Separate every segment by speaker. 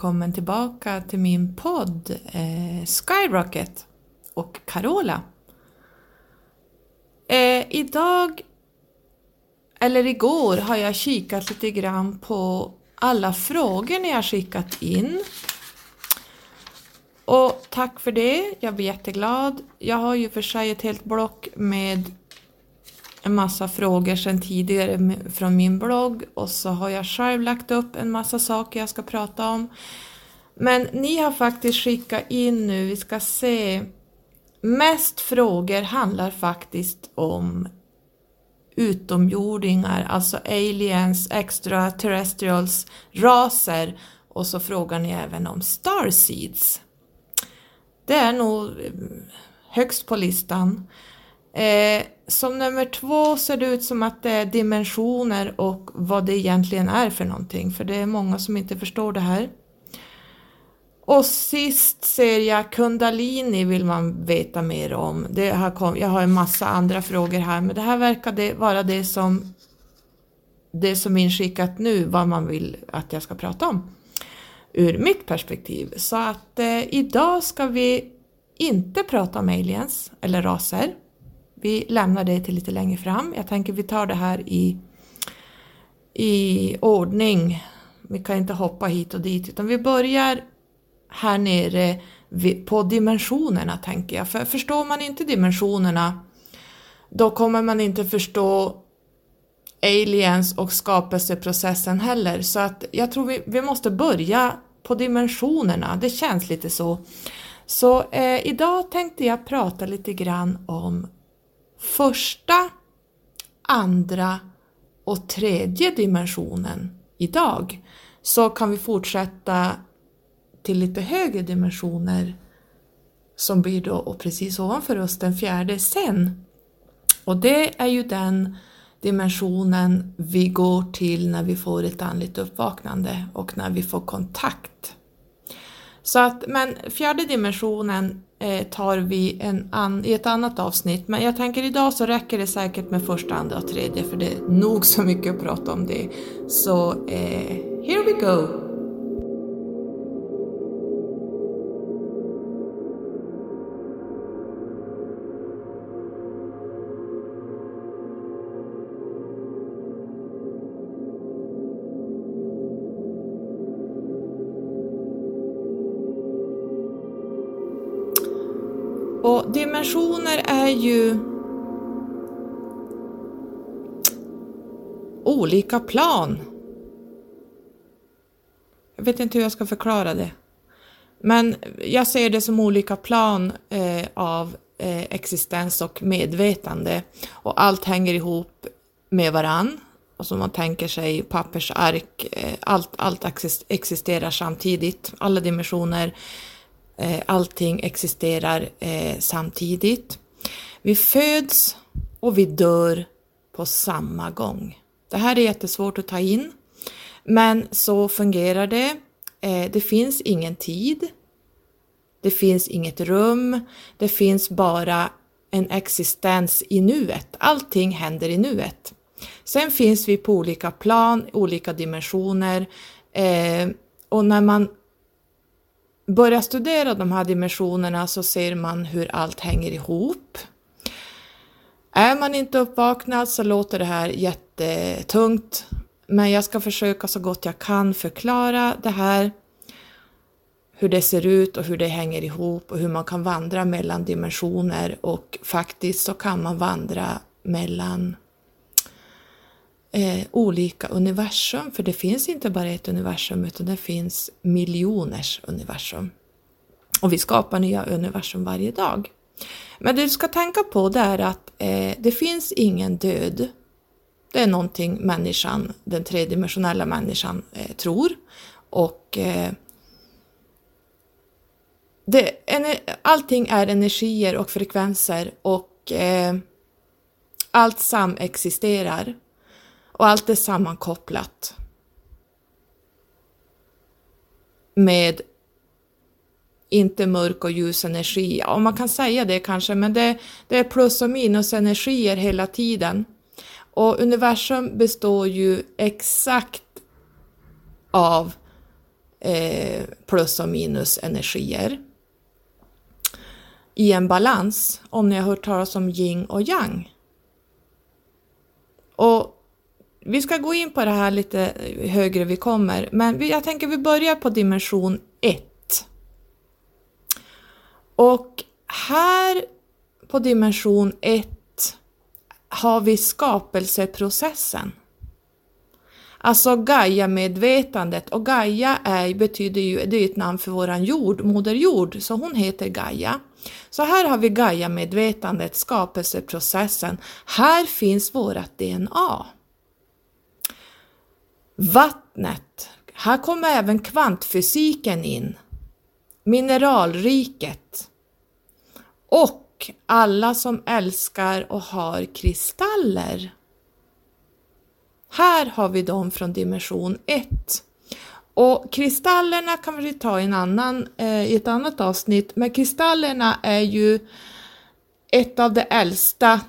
Speaker 1: Välkommen tillbaka till min podd eh, Skyrocket och Carola. Eh, idag, eller igår, har jag kikat lite grann på alla frågor ni har skickat in. Och tack för det, jag blir jätteglad. Jag har ju för sig ett helt block med en massa frågor sedan tidigare från min blogg och så har jag själv lagt upp en massa saker jag ska prata om. Men ni har faktiskt skickat in nu, vi ska se, mest frågor handlar faktiskt om utomjordingar, alltså aliens, extraterrestrials, raser och så frågar ni även om starseeds. Det är nog eh, högst på listan. Eh, som nummer två ser det ut som att det är dimensioner och vad det egentligen är för någonting, för det är många som inte förstår det här. Och sist ser jag kundalini vill man veta mer om. Det här kom, jag har en massa andra frågor här, men det här verkar det vara det som det som är inskickat nu, vad man vill att jag ska prata om ur mitt perspektiv. Så att eh, idag ska vi inte prata om aliens eller raser. Vi lämnar det till lite längre fram. Jag tänker vi tar det här i, i ordning. Vi kan inte hoppa hit och dit utan vi börjar här nere på dimensionerna tänker jag. För förstår man inte dimensionerna då kommer man inte förstå aliens och skapelseprocessen heller. Så att jag tror vi, vi måste börja på dimensionerna, det känns lite så. Så eh, idag tänkte jag prata lite grann om första, andra och tredje dimensionen idag så kan vi fortsätta till lite högre dimensioner som blir då och precis ovanför oss den fjärde sen. Och det är ju den dimensionen vi går till när vi får ett andligt uppvaknande och när vi får kontakt. Så att, men fjärde dimensionen Eh, tar vi en an, i ett annat avsnitt, men jag tänker idag så räcker det säkert med första, andra och tredje för det är nog så mycket att prata om det. Så eh, here we go! Dimensioner är ju olika plan. Jag vet inte hur jag ska förklara det. Men jag ser det som olika plan eh, av eh, existens och medvetande och allt hänger ihop med varann. Och som man tänker sig pappersark, eh, allt, allt existerar samtidigt, alla dimensioner Eh, Eh, allting existerar eh, samtidigt. Vi föds och vi dör på samma gång. Det här är jättesvårt att ta in, men så fungerar det. Eh, det finns ingen tid. Det finns inget rum. Det finns bara en existens i nuet. Allting händer i nuet. Sen finns vi på olika plan, olika dimensioner och när man börjar studera de här dimensionerna så ser man hur allt hänger ihop. Är man inte uppvaknad så låter det här jättetungt, men jag ska försöka så gott jag kan förklara det här, hur det ser ut och hur det hänger ihop och hur man kan vandra mellan dimensioner och faktiskt så kan man vandra mellan eh, olika universum, för det finns inte bara ett universum utan det finns miljoners universum. Och vi skapar nya universum varje dag. Men det du ska tänka på det är att eh, det finns ingen död. Det är någonting människan, den tredimensionella människan, eh, tror. Och eh, det, allting är energier och frekvenser och eh, allt samexisterar. Och allt är sammankopplat med inte mörk och ljus energi. Ja, man kan säga det kanske, men det, det är plus och minus energier hela tiden. Och universum består ju exakt av eh, plus och minus energier i en balans, om ni har hört talas om yin och yang. Och vi ska gå in på det här lite högre vi kommer, men jag tänker vi börjar på dimension 1. Och här på dimension 1 har vi skapelseprocessen. Alltså Gaia-medvetandet och Gaia är, betyder ju, det är ett namn för våran jord, Moder Jord, så hon heter Gaia. Så här har vi Gaia-medvetandet, skapelseprocessen. Här finns vårat DNA. Vattnet. Här kommer även kvantfysiken in. Mineralriket. Och alla som älskar och har kristaller. Här har vi dem från dimension 1. Och kristallerna kan vi ta i, en annan, eh, i ett annat avsnitt, men kristallerna är ju ett av de äldsta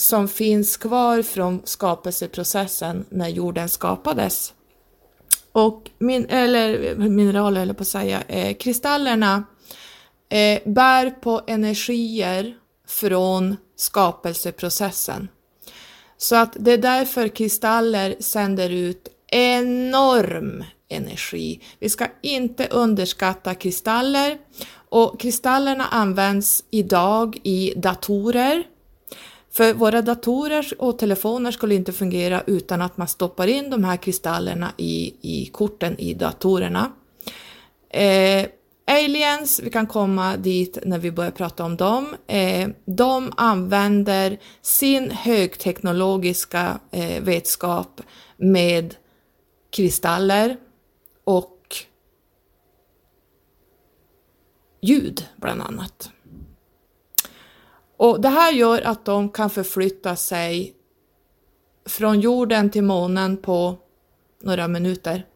Speaker 1: som finns kvar från skapelseprocessen när jorden skapades. Och min, eller mineraler, eller på att säga, eh, kristallerna eh, bär på energier från skapelseprocessen. Så att det är därför kristaller sänder ut enorm energi. Vi ska inte underskatta kristaller och kristallerna används idag i datorer. För våra datorer och telefoner skulle inte fungera utan att man stoppar in de här kristallerna i, i korten i datorerna. Eh, aliens, vi kan komma dit när vi börjar prata om dem. Eh, de använder sin högteknologiska eh, vetskap med kristaller och ljud bland annat. Och det här gör att de kan förflytta sig från jorden till månen på några minuter.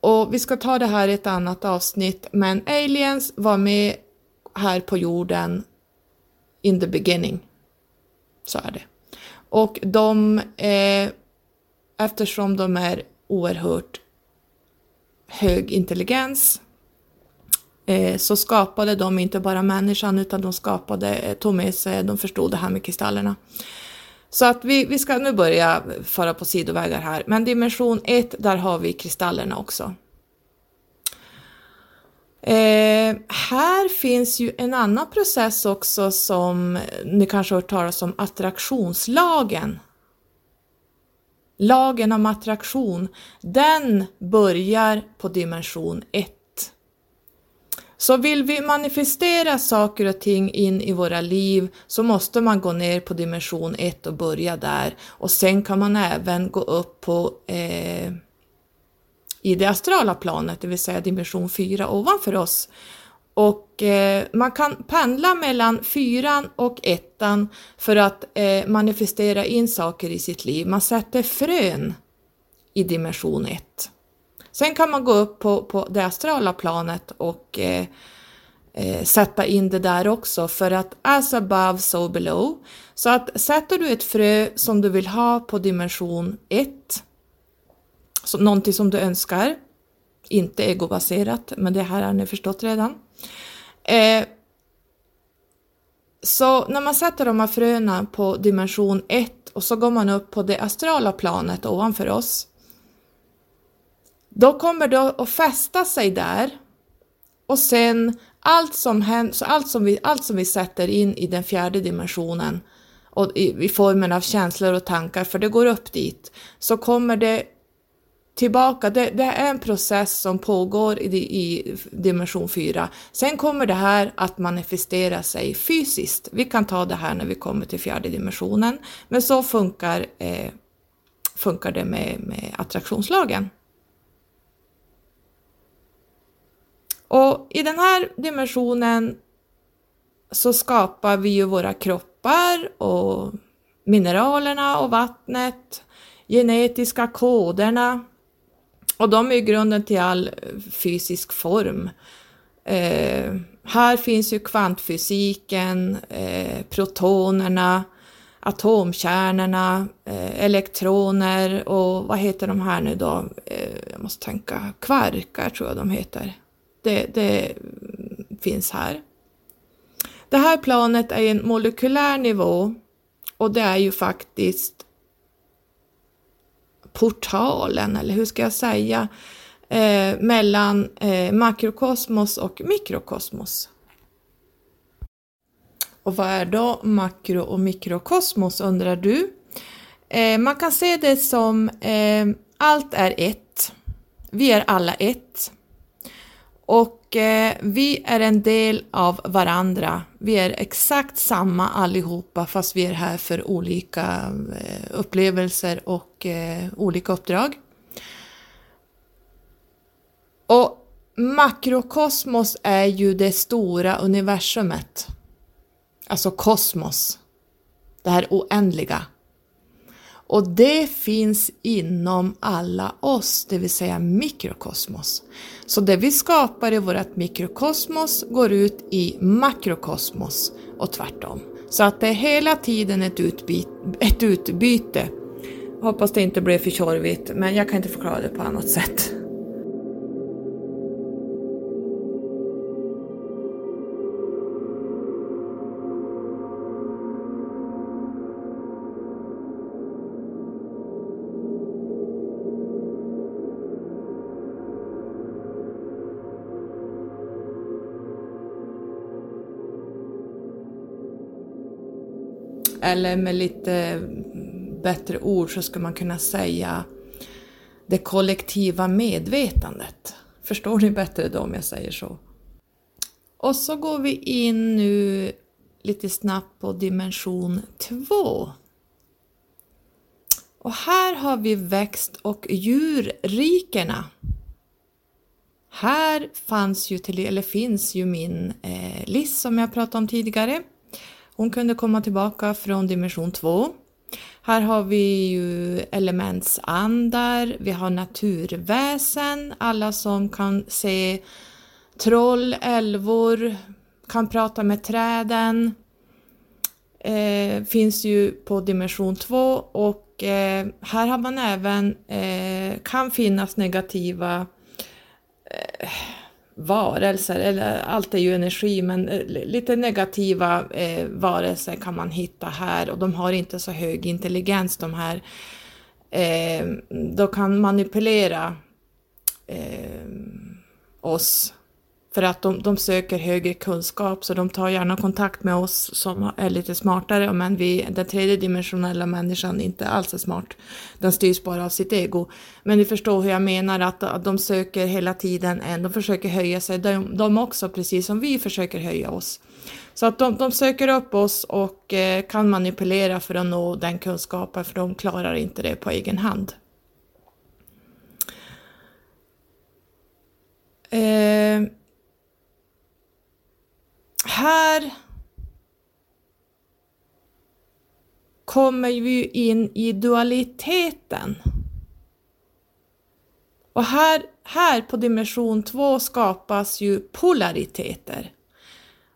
Speaker 1: Och vi ska ta det här i ett annat avsnitt, men aliens var med här på jorden in the beginning. Så är det. Och de, eh, eftersom de är oerhört hög intelligens Eh, så skapade de inte bara människan utan de skapade, eh, tog med sig, de förstod det här med kristallerna. Så att vi, vi ska nu börja föra på sidovägar här, men dimension 1, där har vi kristallerna också. Eh, här finns ju en annan process också som ni kanske har hört talas om, attraktionslagen. Lagen om attraktion, den börjar på dimension 1. Så vill vi manifestera saker och ting in i våra liv så måste man gå ner på dimension 1 och börja där. Och sen kan man även gå upp på eh, i det astrala planet, det vill säga dimension 4 ovanför oss. Och eh, man kan pendla mellan fyran och ettan för att eh, manifestera in saker i sitt liv. Man sätter frön i dimension 1. Sen kan man gå upp på, på det astrala planet och eh, eh, sätta in det där också för att as above so below. Så att sätter du ett frö som du vill ha på dimension 1, så, någonting som du önskar, inte egobaserat, men det här har ni förstått redan. Eh, så när man sätter de här fröna på dimension 1 och så går man upp på det astrala planet ovanför oss då kommer det att fästa sig där och sen allt som, händer, så allt, som vi, allt som vi sätter in i den fjärde dimensionen och i, i formen av känslor och tankar, för det går upp dit, så kommer det tillbaka. Det, det är en process som pågår i, i, dimension 4. Sen kommer det här att manifestera sig fysiskt. Vi kan ta det här när vi kommer till fjärde dimensionen, men så funkar, eh, funkar det med, med attraktionslagen. Och i den här dimensionen så skapar vi ju våra kroppar och mineralerna och vattnet, genetiska koderna och de är ju grunden till all fysisk form. Eh, här finns ju kvantfysiken, eh, protonerna, atomkärnorna, eh, elektroner och vad heter de här nu då? Eh, jag måste tänka, kvarkar tror jag de heter. Det, det finns här. Det här planet är en molekylär nivå och det är ju faktiskt portalen, eller hur ska jag säga, eh, mellan eh, makrokosmos och mikrokosmos. Och vad är då makro och mikrokosmos undrar du? Eh, man kan se det som eh, allt är ett. Vi är alla ett. Och eh, vi är en del av varandra. Vi är exakt samma allihopa fast vi är här för olika eh, upplevelser och eh, olika uppdrag. Och makrokosmos är ju det stora universumet. Alltså kosmos. Det här oändliga. Och det finns inom alla oss, det vill säga mikrokosmos. Så det vi skapar i vårt mikrokosmos går ut i makrokosmos och tvärtom. Så att det är hela tiden ett utbyte. Ett utbyte. Hoppas det inte blev för tjorvigt, men jag kan inte förklara det på annat sätt. Eller med lite bättre ord så skulle man kunna säga det kollektiva medvetandet. Förstår ni bättre då om jag säger så? Och så går vi in nu lite snabbt på dimension 2. Och här har vi växt och djurrikena. Här fanns ju till, eller finns ju min eh, list som jag pratade om tidigare. Hon kunde komma tillbaka från dimension 2. Här har vi ju elementsandar, vi har naturväsen, alla som kan se troll, älvor, kan prata med träden. Eh, finns ju på dimension 2 och eh, här har man även, eh, kan finnas negativa eh, varelser, eller allt är ju energi, men eh, lite negativa eh, varelser kan man hitta här och de har inte så hög intelligens de här. Eh, de kan manipulera eh, oss för att de, de söker högre kunskap så de tar gärna kontakt med oss som är lite smartare men vi, den tredje dimensionella människan inte alls är smart. Den styrs bara av sitt ego. Men ni förstår hur jag menar att, att de söker hela tiden en, de försöker höja sig de, de också precis som vi försöker höja oss. Så att de, de söker upp oss och eh, kan manipulera för att nå den kunskapen för de klarar inte det på egen hand. Eh, här kommer vi in i dualiteten. Och här, här på dimension 2 skapas ju polariteter.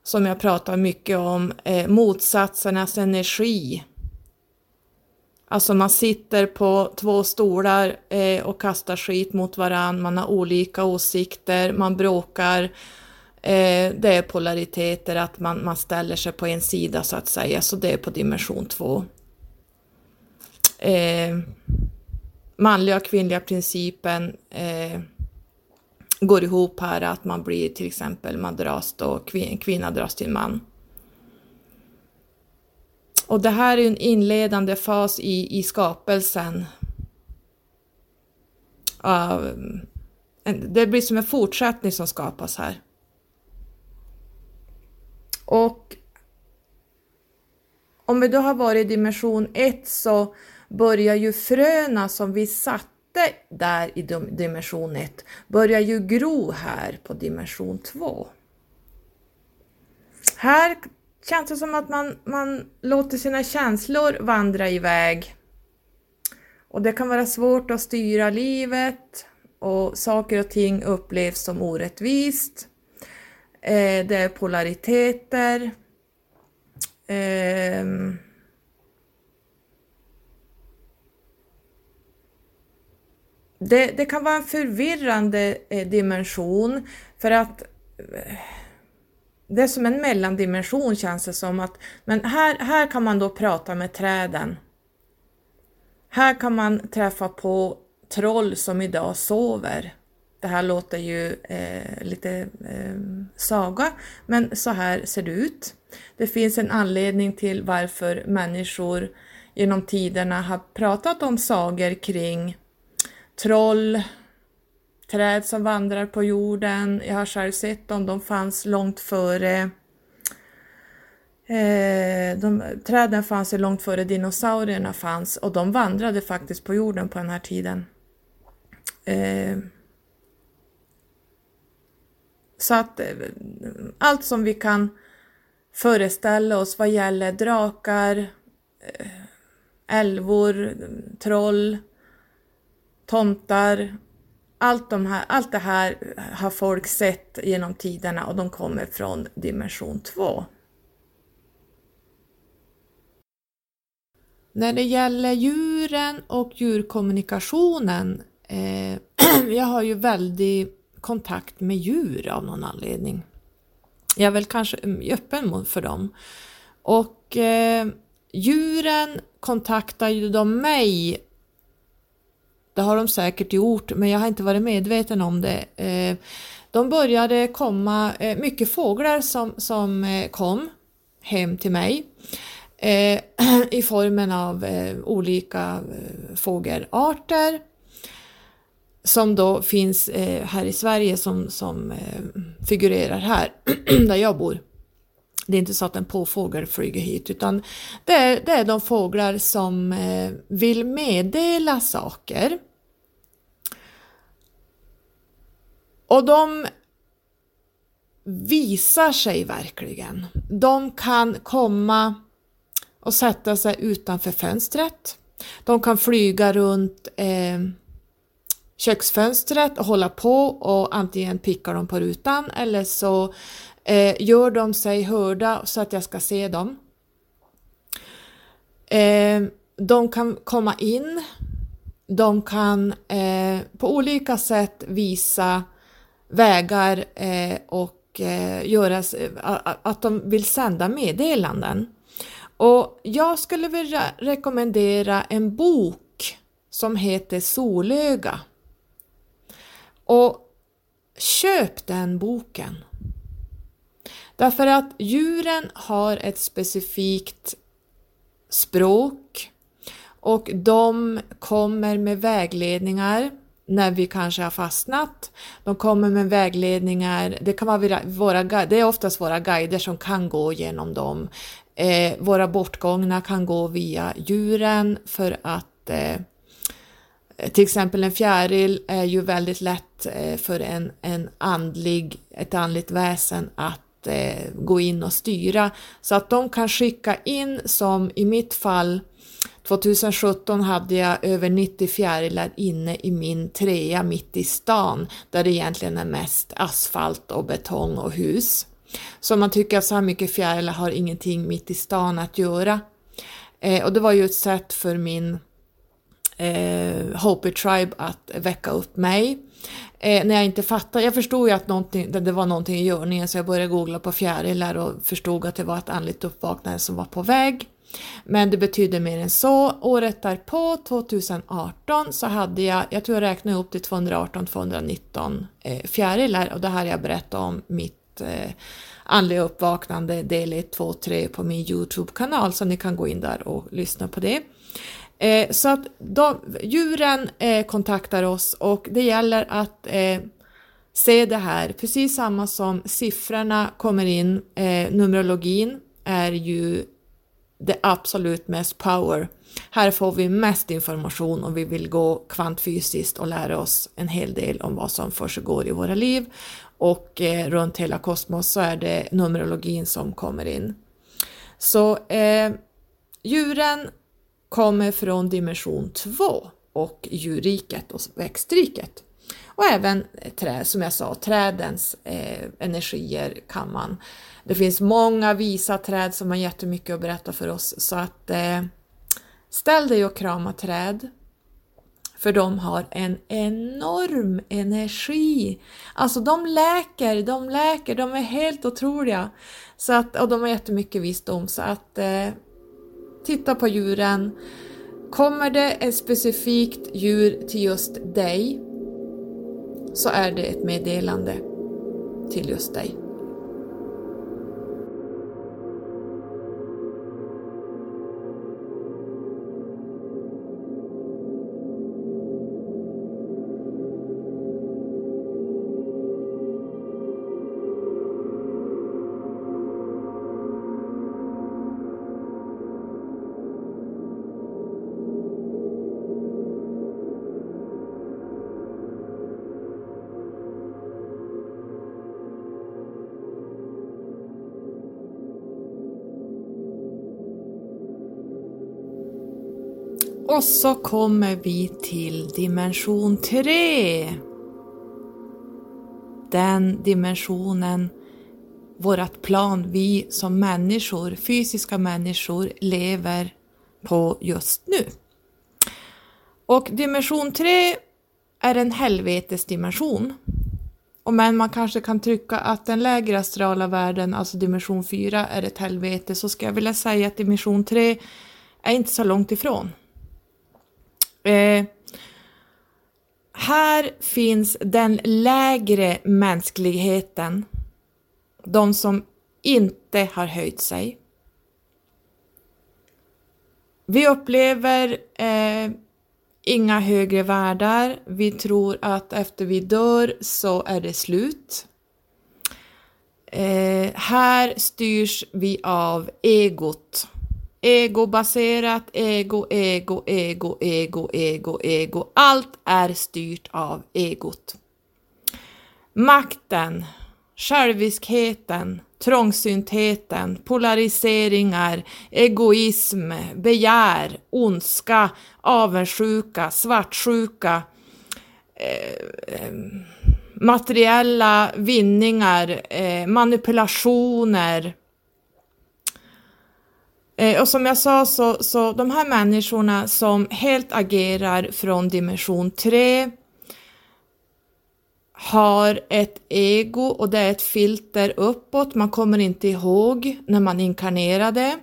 Speaker 1: Som jag pratar mycket om, eh, motsatsernas energi. Alltså man sitter på två stolar eh, och kastar skit mot varann, man har olika åsikter, man bråkar Eh, det är polariteter, att man, man ställer sig på en sida så att säga, så det är på dimension 2. Eh, manliga och kvinnliga principen eh, går ihop här, att man blir till exempel, man dras då, kvin, kvinna dras till man. Och det här är en inledande fas i, i skapelsen. Uh, det blir som en fortsättning som skapas här. Och om vi då har varit i dimension 1 så börjar ju fröna som vi satte där i dimension 1 börjar ju gro här på dimension 2. Här känns det som att man, man låter sina känslor vandra iväg. Och det kan vara svårt att styra livet och saker och ting upplevs som orättvist. Eh, det är polariteter. Eh, det, det, kan vara en förvirrande eh, dimension för att eh, det är som en mellandimension känns det som att men här, här kan man då prata med träden. Här kan man träffa på troll som idag sover. Det här låter ju eh, lite eh, saga, men så här ser det ut. Det finns en anledning till varför människor genom tiderna har pratat om sagor kring troll, träd som vandrar på jorden. Jag har själv sett dem, de fanns långt före eh, de, träden fanns ju långt före dinosaurierna fanns och de vandrade faktiskt på jorden på den här tiden. Eh, så att eh, allt som vi kan föreställa oss vad gäller drakar, eh, älvor, troll, tomtar, allt, de här, allt det här har folk sett genom tiderna och de kommer från dimension 2. När det gäller djuren och djurkommunikationen, eh, jag har ju väldigt kontakt med djur av någon anledning. Jag är väl kanske öppen för dem. Och eh, djuren kontaktar ju de mig. Det har de säkert gjort, men jag har inte varit medveten om det. Eh, de började komma, eh, mycket fåglar som, som eh, kom hem till mig eh, i formen av eh, olika eh, fågelarter som då finns eh, här i Sverige som, som eh, figurerar här, där jag bor. Det är inte så att en påfågel flyger hit utan det är, det är de fåglar som eh, vill meddela saker. Och de visar sig verkligen. De kan komma och sätta sig utanför fönstret. De kan flyga runt eh, köksfönstret och hålla på och antingen pickar de på rutan eller så eh, gör de sig hörda så att jag ska se dem. Eh, de kan komma in, de kan eh, på olika sätt visa vägar eh, och eh, göra, att de vill sända meddelanden. Och jag skulle vilja rekommendera en bok som heter Solöga och köp den boken. Därför att djuren har ett specifikt språk och de kommer med vägledningar när vi kanske har fastnat. De kommer med vägledningar, det, kan vara våra, det är oftast våra guider som kan gå genom dem. Eh, våra bortgångna kan gå via djuren för att eh, till exempel en fjäril är ju väldigt lätt eh, för en, en andlig, ett andligt väsen att eh, gå in och styra. Så att de kan skicka in som i mitt fall 2017 hade jag över 90 fjärilar inne i min trea mitt i stan där det egentligen är mest asfalt och betong och hus. Så man tycker att så här mycket fjärilar har ingenting mitt i stan att göra. Eh, och det var ju ett sätt för min eh, Hopi Tribe att väcka upp mig. Eh, när jag inte fattade, jag förstod ju att det var någonting i görningen så jag började googla på fjärilar och förstod att det var ett andligt uppvaknande som var på väg. Men det betydde mer än så. Året därpå, 2018, så hade jag, jag tror jag räknade ihop till 218-219 eh, fjärilar och det här jag berättat om mitt eh, andliga uppvaknande del 1, 2, 3 på min Youtube-kanal så ni kan gå in där och lyssna på det. Eh, så att de, djuren eh, kontaktar oss och det gäller att eh, se det här, precis samma som siffrorna kommer in, eh, numerologin är ju det absolut mest power. Här får vi mest information om vi vill gå kvantfysiskt och lära oss en hel del om vad som försiggår i våra liv och eh, runt hela kosmos så är det numerologin som kommer in. Så eh, djuren kommer från dimension 2 och djurriket och växtriket. Och även trä, som jag sa, trädens eh, energier kan man... Det finns många visa träd som har jättemycket att berätta för oss så att eh, ställ dig och krama träd. För de har en enorm energi. Alltså de läker, de läker, de är helt otroliga. Så att, och de har jättemycket visdom så att eh, titta på djuren. Kommer det ett specifikt djur till just dig så är det ett meddelande till just dig. Och så kommer vi till dimension 3. Den dimensionen, vårt plan vi som människor, fysiska människor, lever på just nu. Och dimension 3 är en helvetesdimension. Och men man kanske kan tycka att den lägre astrala världen, alltså dimension 4, är ett helvete, så ska jag vilja säga att dimension 3 är inte så långt ifrån. Eh, här finns den lägre mänskligheten, de som inte har höjt sig. Vi upplever eh, inga högre världar. Vi tror att efter vi dör så är det slut. Eh, här styrs vi av egot. Egobaserat, ego, ego, ego, ego, ego, ego. Allt är styrt av egot. Makten, själviskheten, trångsyntheten, polariseringar, egoism, begär, ondska, avundsjuka, svartsjuka, eh, eh materiella vinningar, eh, manipulationer, Eh, och som jag sa så, så de här människorna som helt agerar från dimension 3 har ett ego och det är ett filter uppåt. Man kommer inte ihåg när man inkarnerade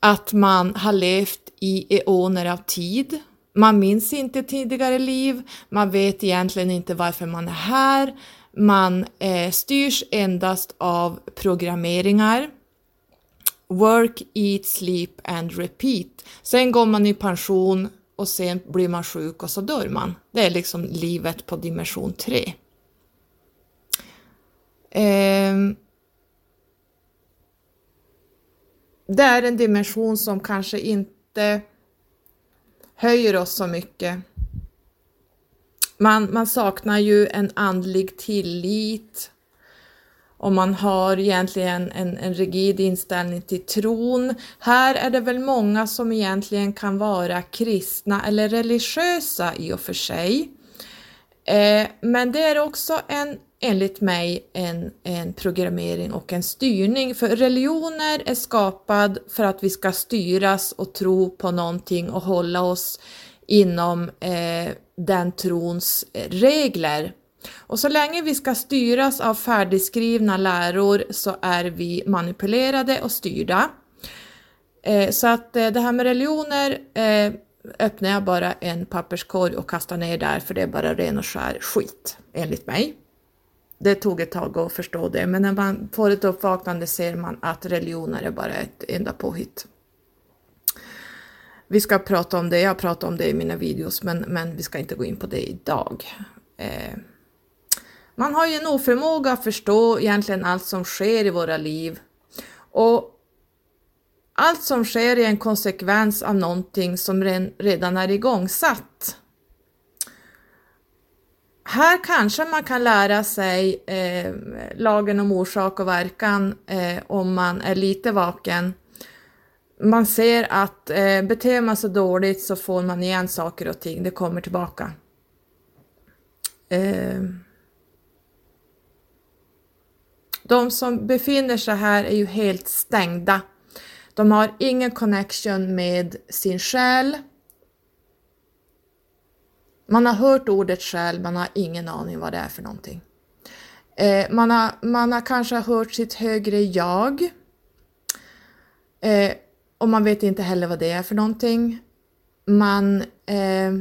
Speaker 1: att man har levt i eoner av tid. Man minns inte tidigare liv, man vet egentligen inte varför man är här, man eh, styrs endast av programmeringar Work, eat, sleep and repeat. Sen går man i pension och sen blir man sjuk och så dör man. Det är liksom livet på dimension 3. Ehm. Det är en dimension som kanske inte höjer oss så mycket. Man, man saknar ju en andlig tillit, om man har egentligen en, en rigid inställning till tron. Här är det väl många som egentligen kan vara kristna eller religiösa i och för sig. Eh, men det är också en, enligt mig en, en programmering och en styrning, för religioner är skapad för att vi ska styras och tro på någonting och hålla oss inom eh, den trons regler. Och så länge vi ska styras av färdigskrivna läror så är vi manipulerade och styrda. Eh, så att eh, det här med religioner eh, öppnar jag bara en papperskorg och kastar ner där för det är bara ren och skär skit enligt mig. Det tog ett tag att förstå det men när man får ett uppvaknande ser man att religioner är bara ett enda påhitt. Vi ska prata om det, jag pratar om det i mina videos men, men vi ska inte gå in på det idag. Eh, man har ju en oförmåga att förstå egentligen allt som sker i våra liv. Och allt som sker är en konsekvens av någonting som redan är igångsatt. Här kanske man kan lära sig eh, lagen om orsak och verkan eh, om man är lite vaken. Man ser att eh, beter man sig dåligt så får man igen saker och ting, det kommer tillbaka. Eh, de som befinner sig här är ju helt stängda. De har ingen connection med sin själ. Man har hört ordet själ, man har ingen aning vad det är för någonting. Eh, man, har, man har kanske hört sitt högre jag. Eh, och man vet inte heller vad det är för någonting. Man eh,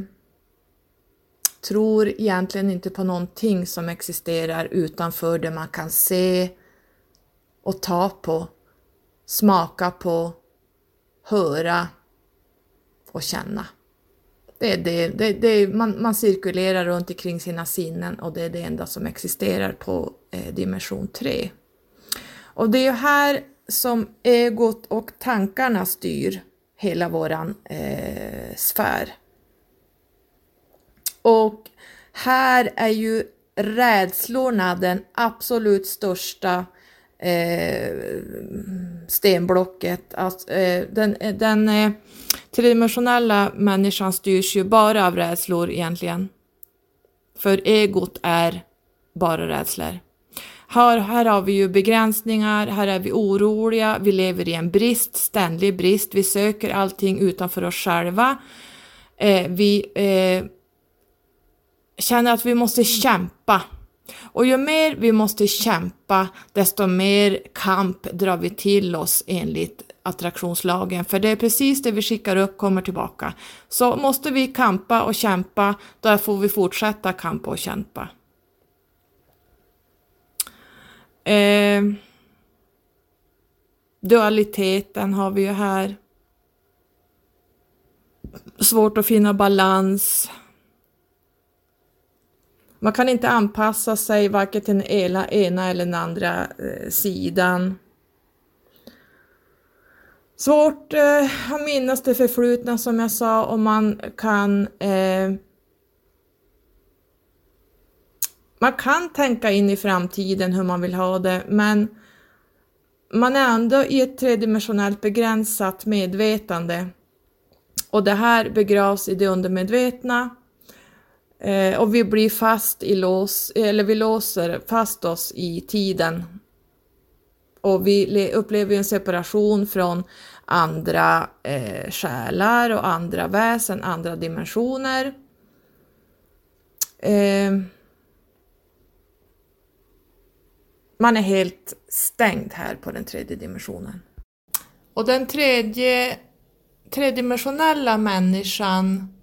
Speaker 1: tror egentligen inte på någonting som existerar utanför det man kan se och ta på, smaka på, höra och känna. Det är det, det, det man, man cirkulerar runt omkring sina sinnen och det är det enda som existerar på eh, dimension 3. Och det är ju här som egot och tankarna styr hela våran eh, sfär. Och här är ju rädslorna den absolut största eh, stenblocket. Alltså, eh, den eh, den eh, tredimensionella människan styrs ju bara av rädslor egentligen. För egot är bara rädslor. Här, här har vi ju begränsningar, här är vi oroliga, vi lever i en brist, ständig brist, vi söker allting utanför oss själva. Eh, vi eh, känner att vi måste kämpa. Och ju mer vi måste kämpa, desto mer kamp drar vi till oss enligt attraktionslagen, för det är precis det vi skickar upp kommer tillbaka. Så måste vi kampa och kämpa, då får vi fortsätta kampa och kämpa. Eh, dualiteten har vi ju här. Svårt att finna balans. Man kan inte anpassa sig varken till den ena, ena eller den andra eh, sidan. Svårt eh, att minnas det förflutna som jag sa och man kan eh, Man kan tänka in i framtiden hur man vill ha det, men man är ändå i ett tredimensionellt begränsat medvetande och det här begravs i det undermedvetna eh, och vi blir fast i lås, eller vi låser fast oss i tiden och vi upplever en separation från andra eh, själar och andra väsen, andra dimensioner. Eh, man är helt stängd här på den tredje dimensionen. Och den tredje tredimensionella människan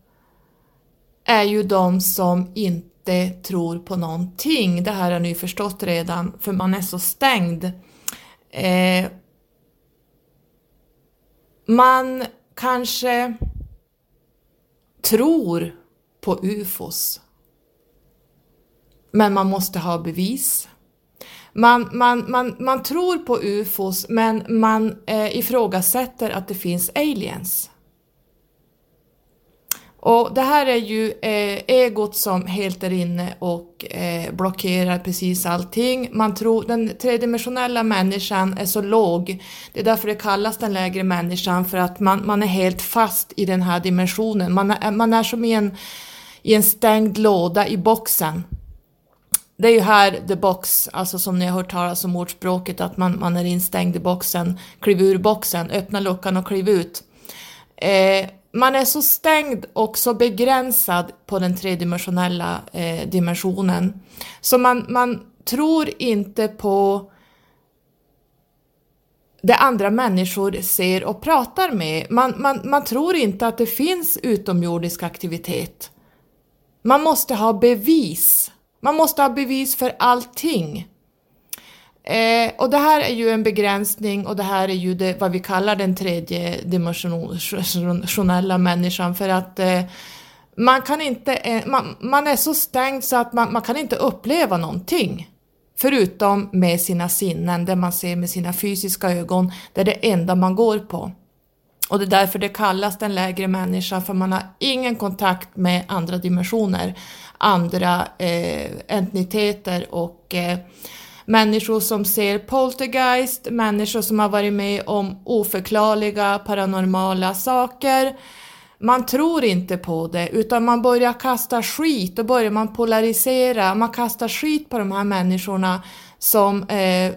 Speaker 1: är ju de som inte tror på någonting. Det här har ni förstått redan, för man är så stängd. Eh, man kanske tror på UFOs, men man måste ha bevis. Man, man, man, man tror på UFOs men man eh, ifrågasätter att det finns aliens. Och det här är ju eh, egot som helt är inne och eh, blockerar precis allting. Man tror, den tredimensionella människan är så låg, det är därför det kallas den lägre människan, för att man, man är helt fast i den här dimensionen. Man är, man är som i en, i en stängd låda i boxen det är ju här the box, alltså som ni har hört talas om ordspråket att man, man är instängd i boxen, kliv ur boxen, öppna luckan och kliv ut. Eh, man är så stängd och så begränsad på den tredimensionella eh, dimensionen så man, man tror inte på det andra människor ser och pratar med. Man, man, man tror inte att det finns utomjordisk aktivitet. Man måste ha bevis man måste ha bevis för allting. Eh, och det här är ju en begränsning och det här är ju det, vad vi kallar den tredje dimensionella människan för att eh, man kan inte, eh, man, man, är så stängd så att man, man kan inte uppleva någonting. Förutom med sina sinnen, det man ser med sina fysiska ögon, det är det enda man går på. Och det är därför det kallas den lägre människan, för man har ingen kontakt med andra dimensioner andra eh, entiteter och eh, människor som ser poltergeist, människor som har varit med om oförklarliga paranormala saker. Man tror inte på det utan man börjar kasta skit och börjar man polarisera, man kastar skit på de här människorna som eh,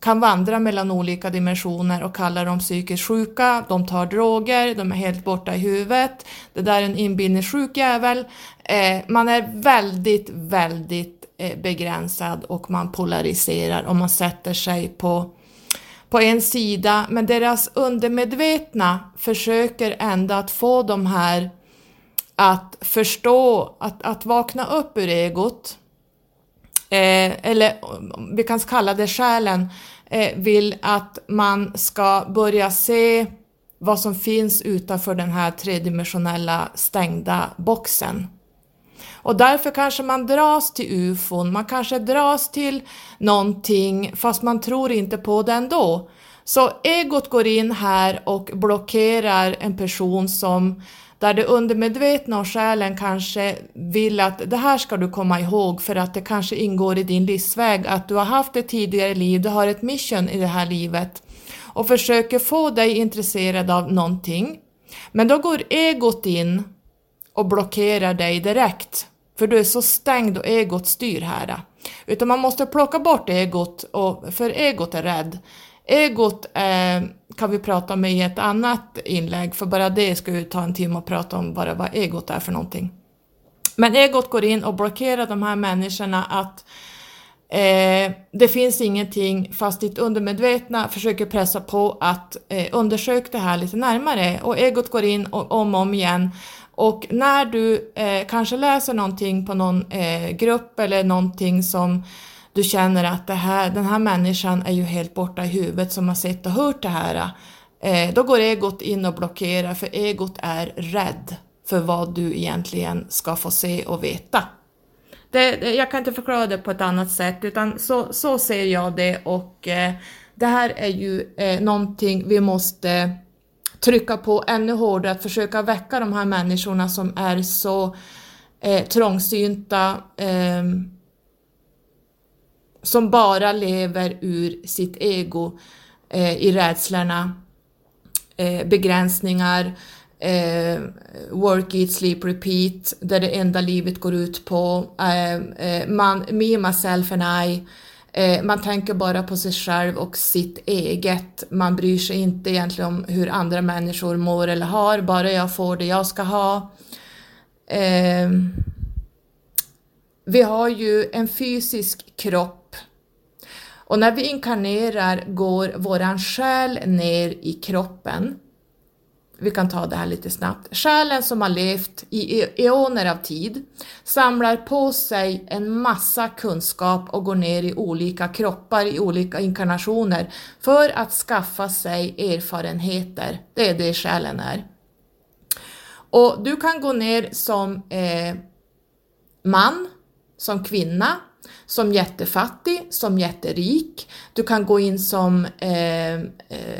Speaker 1: kan vandra mellan olika dimensioner och kallar dem psykiskt sjuka, de tar droger, de är helt borta i huvudet, det där är en inbillningssjuk jävel. Eh, man är väldigt, väldigt eh, begränsad och man polariserar och man sätter sig på, på en sida, men deras undermedvetna försöker ändå att få de här att förstå, att, att vakna upp ur egot, Eh, eller vi kan kalla det själen, eh, vill att man ska börja se vad som finns utanför den här tredimensionella stängda boxen. Och därför kanske man dras till ufon, man kanske dras till någonting fast man tror inte på det ändå. Så egot går in här och blockerar en person som där det undermedvetna och själen kanske vill att det här ska du komma ihåg för att det kanske ingår i din livsväg, att du har haft ett tidigare liv, du har ett mission i det här livet och försöker få dig intresserad av någonting. Men då går egot in och blockerar dig direkt, för du är så stängd och egot styr här. Utan man måste plocka bort egot, och, för egot är rädd. Egot eh, kan vi prata om i ett annat inlägg, för bara det ska ju ta en timme att prata om bara vad egot är för någonting. Men egot går in och blockerar de här människorna att eh, det finns ingenting, fast ditt undermedvetna försöker pressa på att eh, undersöka det här lite närmare och egot går in och, om och om igen och när du eh, kanske läser någonting på någon eh, grupp eller någonting som du känner att det här, den här människan är ju helt borta i huvudet som har sett och hört det här. Eh, då går egot in och blockerar för egot är rädd för vad du egentligen ska få se och veta. Det, jag kan inte förklara det på ett annat sätt utan så, så ser jag det och eh, det här är ju eh, någonting vi måste trycka på ännu hårdare, att försöka väcka de här människorna som är så eh, trångsynta, eh, som bara lever ur sitt ego eh, i rädslorna, eh, begränsningar, eh, work, eat, sleep, repeat, där det enda livet går ut på, eh, eh man, me, myself and I, eh, man tänker bara på sig själv och sitt eget, man bryr sig inte egentligen om hur andra människor mår eller har, bara jag får det jag ska ha. Eh, vi har ju en fysisk kropp och när vi inkarnerar går våran själ ner i kroppen. Vi kan ta det här lite snabbt. Själen som har levt i e- eoner av tid samlar på sig en massa kunskap och går ner i olika kroppar, i olika inkarnationer för att skaffa sig erfarenheter. Det är det själen är. Och du kan gå ner som eh, man, som kvinna, som jättefattig, som jätterik. Du kan gå in som eh, eh,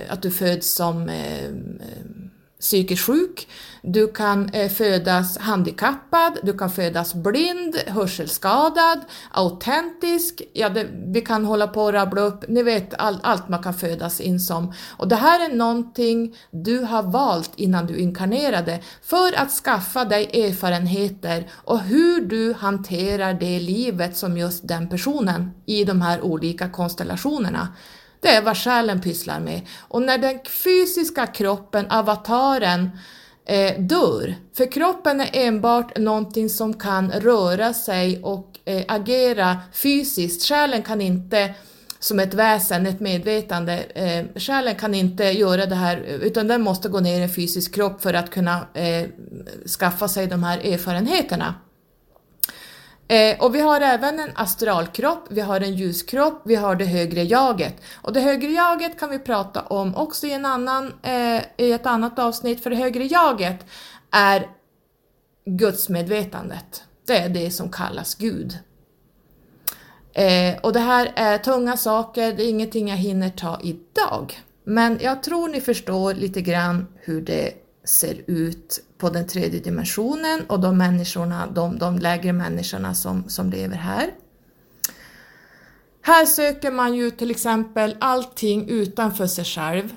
Speaker 1: att du föds som eh, eh psykiskt sjuk. Du kan eh, födas handikappad, du kan födas blind, hörselskadad, autentisk. Ja, det, vi kan hålla på och rabbla upp, ni vet all, allt man kan födas in som. Och det här är någonting du har valt innan du inkarnerade för att skaffa dig erfarenheter och hur du hanterar det livet som just den personen i de här olika konstellationerna. Det är vad själen pysslar med. Och när den fysiska kroppen, avataren, eh, dör, för kroppen är enbart någonting som kan röra sig och eh, agera fysiskt. Själen kan inte som ett väsen, ett medvetande. Eh, själen kan inte göra det här utan den måste gå ner i en fysisk kropp för att kunna eh, skaffa sig de här erfarenheterna. Eh, och vi har även en astralkropp, vi har en ljuskropp, vi har det högre jaget. Och det högre jaget kan vi prata om också i, en annan, eh, i ett annat avsnitt, för det högre jaget är gudsmedvetandet. Det är det som kallas Gud. Eh, och det här är tunga saker, det är ingenting jag hinner ta idag. Men jag tror ni förstår lite grann hur det ser ut på den tredje dimensionen och de människorna, de, de lägre människorna som, som lever här. Här söker man ju till exempel allting utanför sig själv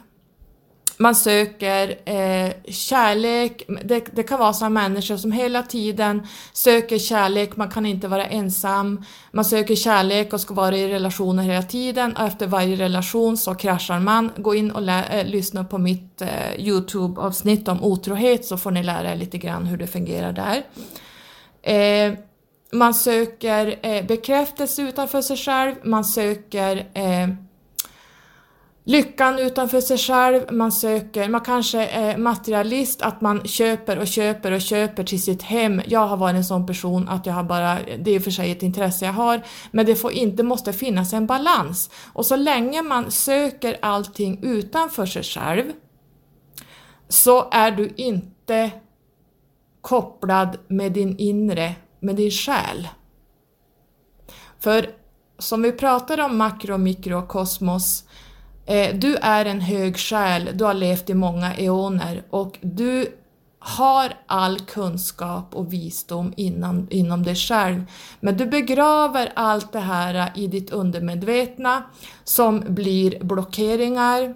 Speaker 1: man söker eh, kärlek, det, det, kan vara sådana människor som hela tiden söker kärlek, man kan inte vara ensam, man söker kärlek och ska vara i relationer hela tiden. Och efter varje relation så kraschar man. Gå in och äh, lyssna på mitt eh, Youtube-avsnitt om otrohet så får ni lära er lite grann hur det fungerar där. Eh, man söker eh, bekräftelse utanför sig själv, man söker eh, lyckan utanför sig själv, man söker, man kanske är materialist, att man köper och köper och köper till sitt hem. Jag har varit en sån person att jag har bara, det är för sig ett intresse jag har, men det får inte, måste finnas en balans. Och så länge man söker allting utanför sig själv så är du inte kopplad med din inre, med din själ. För som vi pratar om makro, mikro och kosmos Eh, du är en hög själ, du har levt i många eoner och du har all kunskap och visdom inom, inom dig själv. Men du begraver allt det här i ditt undermedvetna som blir blockeringar,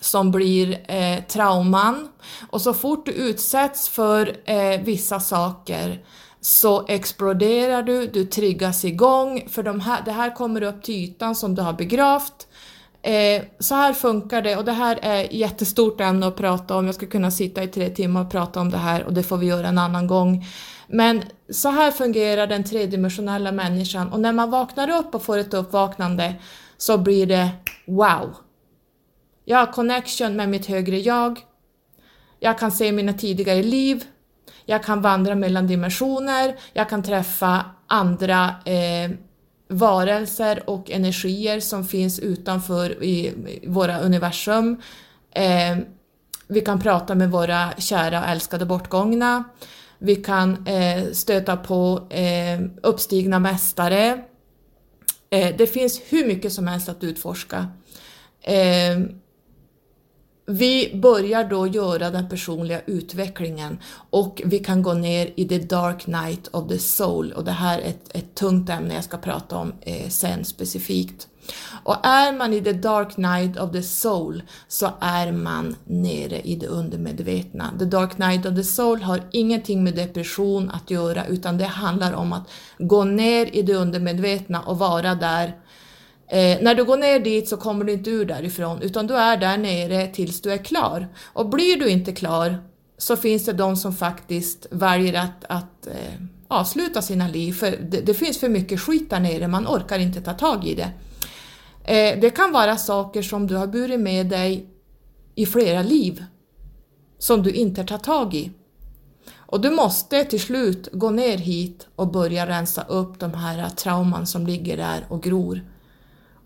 Speaker 1: som blir eh, trauman. Och så fort du utsätts för eh, vissa saker så exploderar du, du triggas igång, för de här, det här kommer upp till ytan som du har begravt Eh, så här funkar det och det här är jättestort ämne att prata om. Jag ska kunna sitta i tre timmar och prata om det här och det får vi göra en annan gång. Men så här fungerar den tredimensionella människan och när man vaknar upp och får ett uppvaknande så blir det wow. Jag har connection med mitt högre jag. Jag kan se mina tidigare liv. Jag kan vandra mellan dimensioner. Jag kan träffa andra eh, varelser och energier som finns utanför i våra universum. Eh, vi kan prata med våra kära och älskade bortgångna. Vi kan eh, stöta på eh, uppstigna mästare. Eh, det finns hur mycket som helst att utforska. Eh, vi börjar då göra den personliga utvecklingen och vi kan gå ner i the dark night of the soul och det här är ett, ett tungt ämne jag ska prata om eh, sen specifikt. Och är man i the dark night of the soul så är man nere i det undermedvetna. The dark night of the soul har ingenting med depression att göra utan det handlar om att gå ner i det undermedvetna och vara där Eh, när du går ner dit så kommer du inte ur därifrån utan du är där nere tills du är klar. Och blir du inte klar så finns det de som faktiskt väljer att, att eh, avsluta sina liv för det, det, finns för mycket skit där nere, man orkar inte ta tag i det. Eh, det kan vara saker som du har burit med dig i flera liv som du inte tar tag i. Och du måste till slut gå ner hit och börja rensa upp de här trauman som ligger där och gror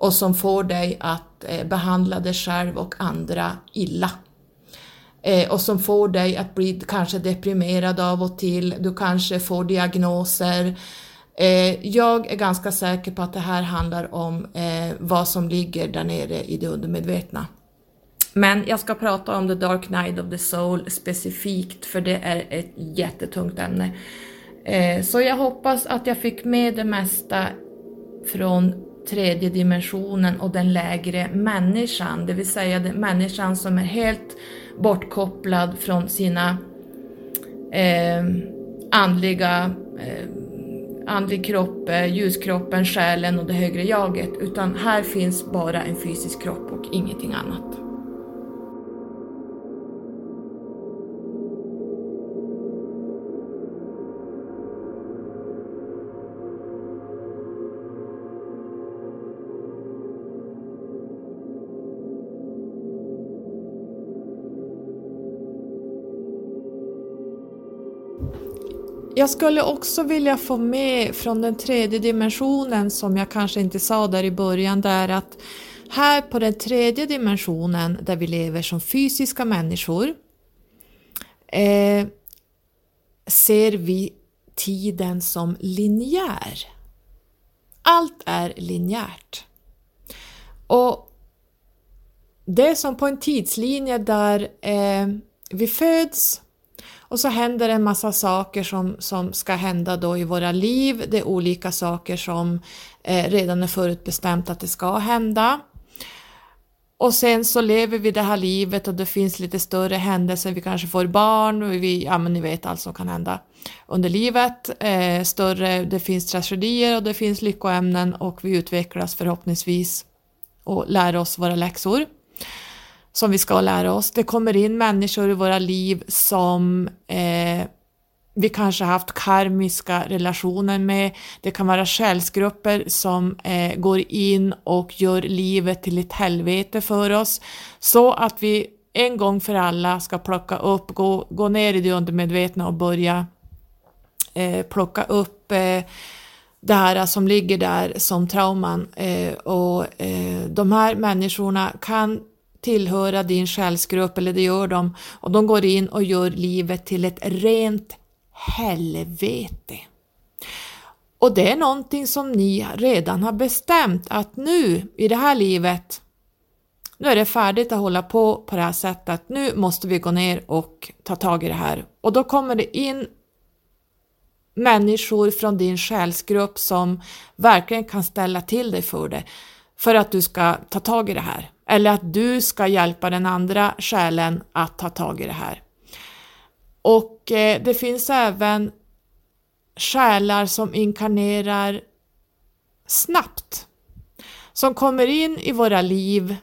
Speaker 1: och som får dig att eh, behandla dig själv och andra illa. Eh, och som får dig att bli kanske deprimerad av och till, du kanske får diagnoser. Eh, jag är ganska säker på att det här handlar om vad som ligger där nere i det undermedvetna. Men jag ska prata om the dark night of the soul specifikt för det är ett jättetungt ämne. Så jag hoppas att jag fick med det mesta från tredje dimensionen och den lägre människan, det vill säga den människan som är helt bortkopplad från sina eh, andliga eh, andlig kropp, eh, ljuskroppen, själen och det högre jaget, utan här finns bara en fysisk kropp och ingenting annat. Jag skulle också vilja få med från den tredje dimensionen som jag kanske inte sa där i början, där att här på den tredje dimensionen där vi lever som fysiska människor eh, ser vi tiden som linjär. Allt är linjärt. Och det är som på en tidslinje där eh, vi föds, och så händer en massa saker som, som ska hända då i våra liv. Det är olika saker som eh, redan är förutbestämt att det ska hända. och sen så lever vi det här livet och det finns lite större händelser, vi kanske får barn, och vi, ja men ni vet allt som kan hända under livet. Eh, större, det finns tragedier och det finns lyckoämnen och vi utvecklas förhoppningsvis och lär oss våra läxor som vi ska lära oss. Det kommer in människor i våra liv som eh, vi kanske haft karmiska relationer med. Det kan vara själsgrupper som eh, går in och gör livet till ett helvete för oss så att vi en gång för alla ska plocka upp, gå, gå ner i det undermedvetna och börja eh, plocka upp eh, det här som ligger där som trauman eh, och eh, de här människorna kan tillhöra din själsgrupp eller det gör de och de går in och gör livet till ett rent helvete. Och det är någonting som ni redan har bestämt att nu i det här livet, nu är det färdigt att hålla på på det här sättet, nu måste vi gå ner och ta tag i det här. Och då kommer det in människor från din själsgrupp som verkligen kan ställa till dig för det, för att du ska ta tag i det här. Eller att du ska hjälpa den andra själen att ta tag i det här. Och eh, det finns även själar som inkarnerar snabbt. Som kommer in i våra liv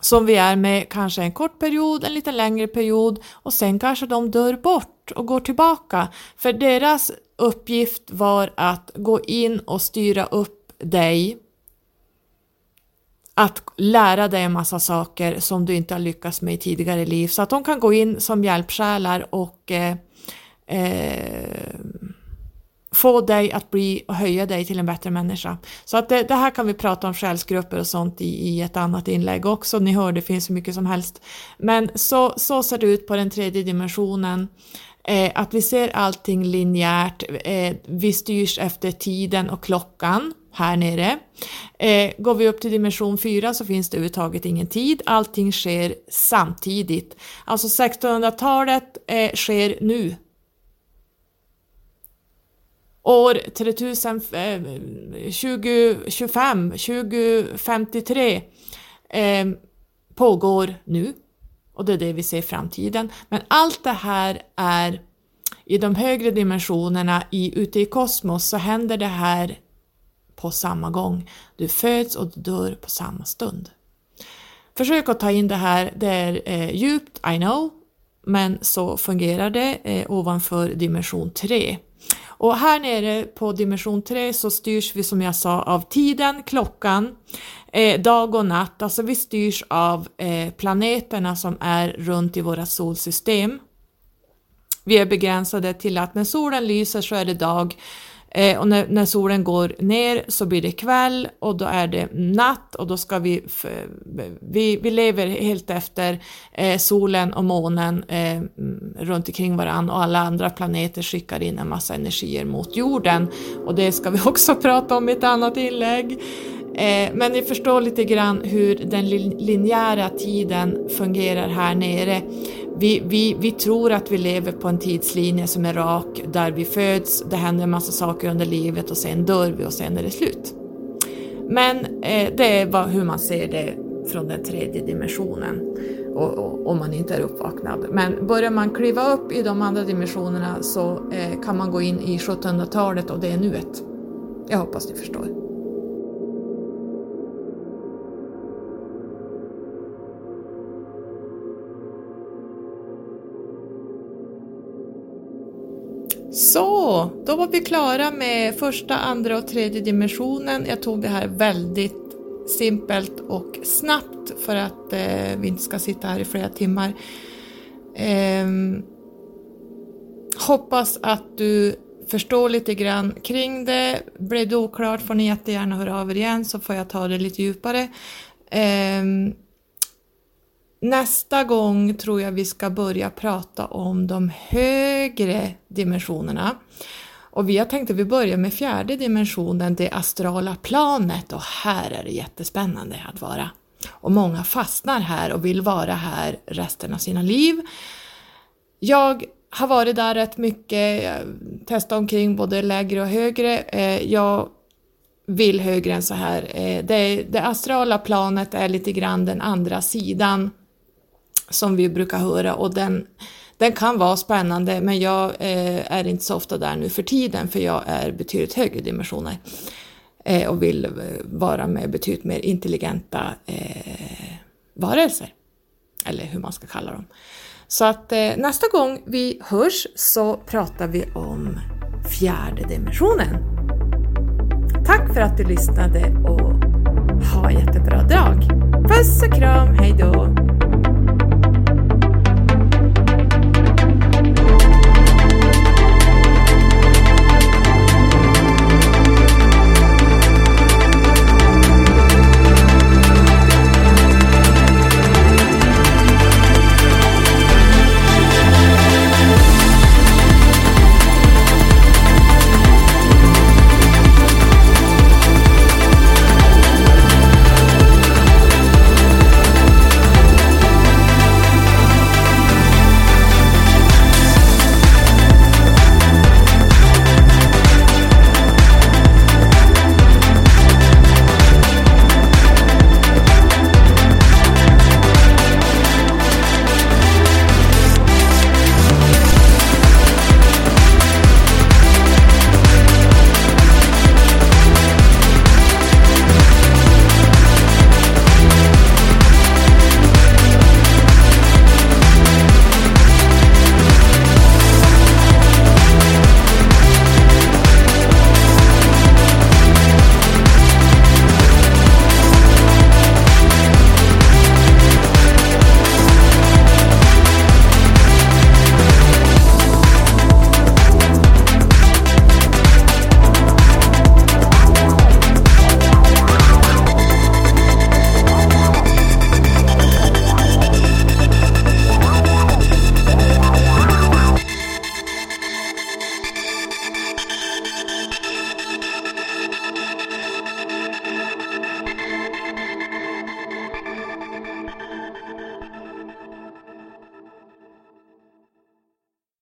Speaker 1: som vi är med kanske en kort period, en lite längre period och sen kanske de dör bort och går tillbaka. För deras uppgift var att gå in och styra upp dig att lära dig en massa saker som du inte har lyckats med i tidigare liv så att de kan gå in som hjälpsjälar och eh, eh, få dig att bli och höja dig till en bättre människa. Så att det, det här kan vi prata om själsgrupper och sånt i, i, ett annat inlägg också. Ni hör, det finns så mycket som helst. Men så, så ser det ut på den tredje dimensionen. Eh, att vi ser allting linjärt, eh, vi styrs efter tiden och klockan här nere. Eh, går vi upp till dimension 4 så finns det överhuvudtaget ingen tid, allting sker samtidigt. Alltså 1600-talet eh, sker nu. År 3000, eh, 2025, 2053 eh, pågår nu och det är det vi ser i framtiden. Men allt det här är i de högre dimensionerna i, ute i kosmos så händer det här på samma gång. Du föds och du dör på samma stund. Försök att ta in det här, det är eh, djupt, I know, men så fungerar det eh, ovanför dimension 3. Och här nere på dimension 3 så styrs vi som jag sa av tiden, klockan, eh, dag och natt, alltså vi styrs av eh, planeterna som är runt i våra solsystem. Vi är begränsade till att när solen lyser så är det dag, Eh, och när, när, solen går ner så blir det kväll och då är det natt och då ska vi, vi, vi lever helt efter eh, solen och månen eh, runt omkring varandra och alla andra planeter skickar in en massa energier mot jorden och det ska vi också prata om i ett annat inlägg. Eh, men ni förstår lite grann hur den linjära tiden fungerar här nere. Vi, vi, vi tror att vi lever på en tidslinje som är rak, där vi föds, det händer en massa saker under livet och sen dör vi och sen är det slut. Men eh, det är vad, hur man ser det från den tredje dimensionen om man inte är uppvaknad. Men börjar man kliva upp i de andra dimensionerna så eh, kan man gå in i 1700-talet och det är nuet. Jag hoppas ni förstår. Så, då var vi klara med första, andra och tredje dimensionen. Jag tog det här väldigt simpelt och snabbt för att eh, vi inte ska sitta här i flera timmar. Eh, hoppas att du förstår lite grann kring det. Blev det oklart får ni jättegärna höra av er igen så får jag ta det lite djupare. Eh, Nästa gång tror jag vi ska börja prata om de högre dimensionerna. Och vi har tänkt att vi börjar med fjärde dimensionen, det astrala planet och här är det jättespännande att vara. Och många fastnar här och vill vara här resten av sina liv. Jag har varit där rätt mycket, testat omkring både lägre och högre. Eh, jag vill högre än så här. Eh, det, det astrala planet är lite grann den andra sidan som vi brukar höra och den, den kan vara spännande men jag eh, är inte så ofta där nu för tiden för jag är betydligt högre dimensioner eh, och vill eh, vara med betydligt mer intelligenta eh, varelser. Eller hur man ska kalla dem. Så att eh, nästa gång vi hörs så pratar vi om fjärde dimensionen. Tack för att du lyssnade och ha en jättebra dag! Puss och kram, hejdå!